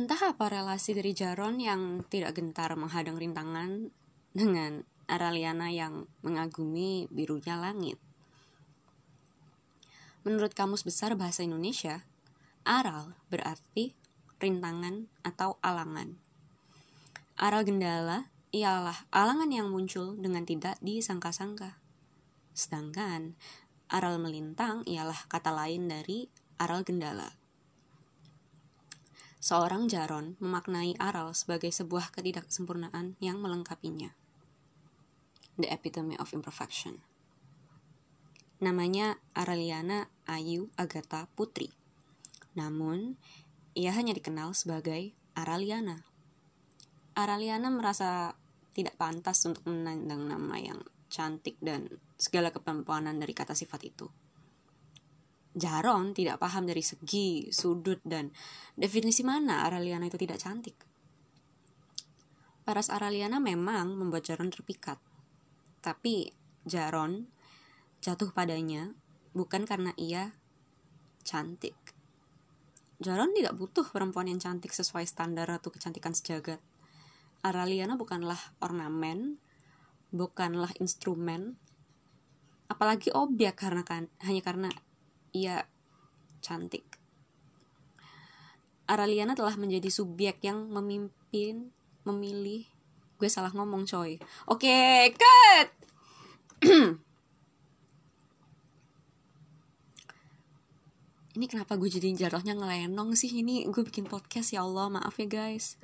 Entah apa relasi dari Jaron yang tidak gentar menghadang rintangan dengan Araliana yang mengagumi birunya langit. Menurut Kamus Besar Bahasa Indonesia, aral berarti rintangan atau alangan. Aral gendala ialah alangan yang muncul dengan tidak disangka-sangka. Sedangkan aral melintang ialah kata lain dari aral gendala. Seorang Jaron memaknai aral sebagai sebuah ketidaksempurnaan yang melengkapinya. The epitome of imperfection. Namanya Araliana Ayu Agatha Putri. Namun, ia hanya dikenal sebagai Araliana. Araliana merasa tidak pantas untuk menandang nama yang cantik dan segala kepempuanan dari kata sifat itu. Jaron tidak paham dari segi, sudut, dan definisi mana Araliana itu tidak cantik. Paras Araliana memang membuat Jaron terpikat. Tapi Jaron jatuh padanya bukan karena ia cantik. Jaron tidak butuh perempuan yang cantik sesuai standar atau kecantikan sejagat. Araliana bukanlah ornamen, bukanlah instrumen, apalagi objek karena kan hanya karena ia cantik. Araliana telah menjadi subjek yang memimpin, memilih. Gue salah ngomong coy. Oke, okay, cut! ini kenapa gue jadi jarohnya ngelenong sih ini gue bikin podcast ya Allah maaf ya guys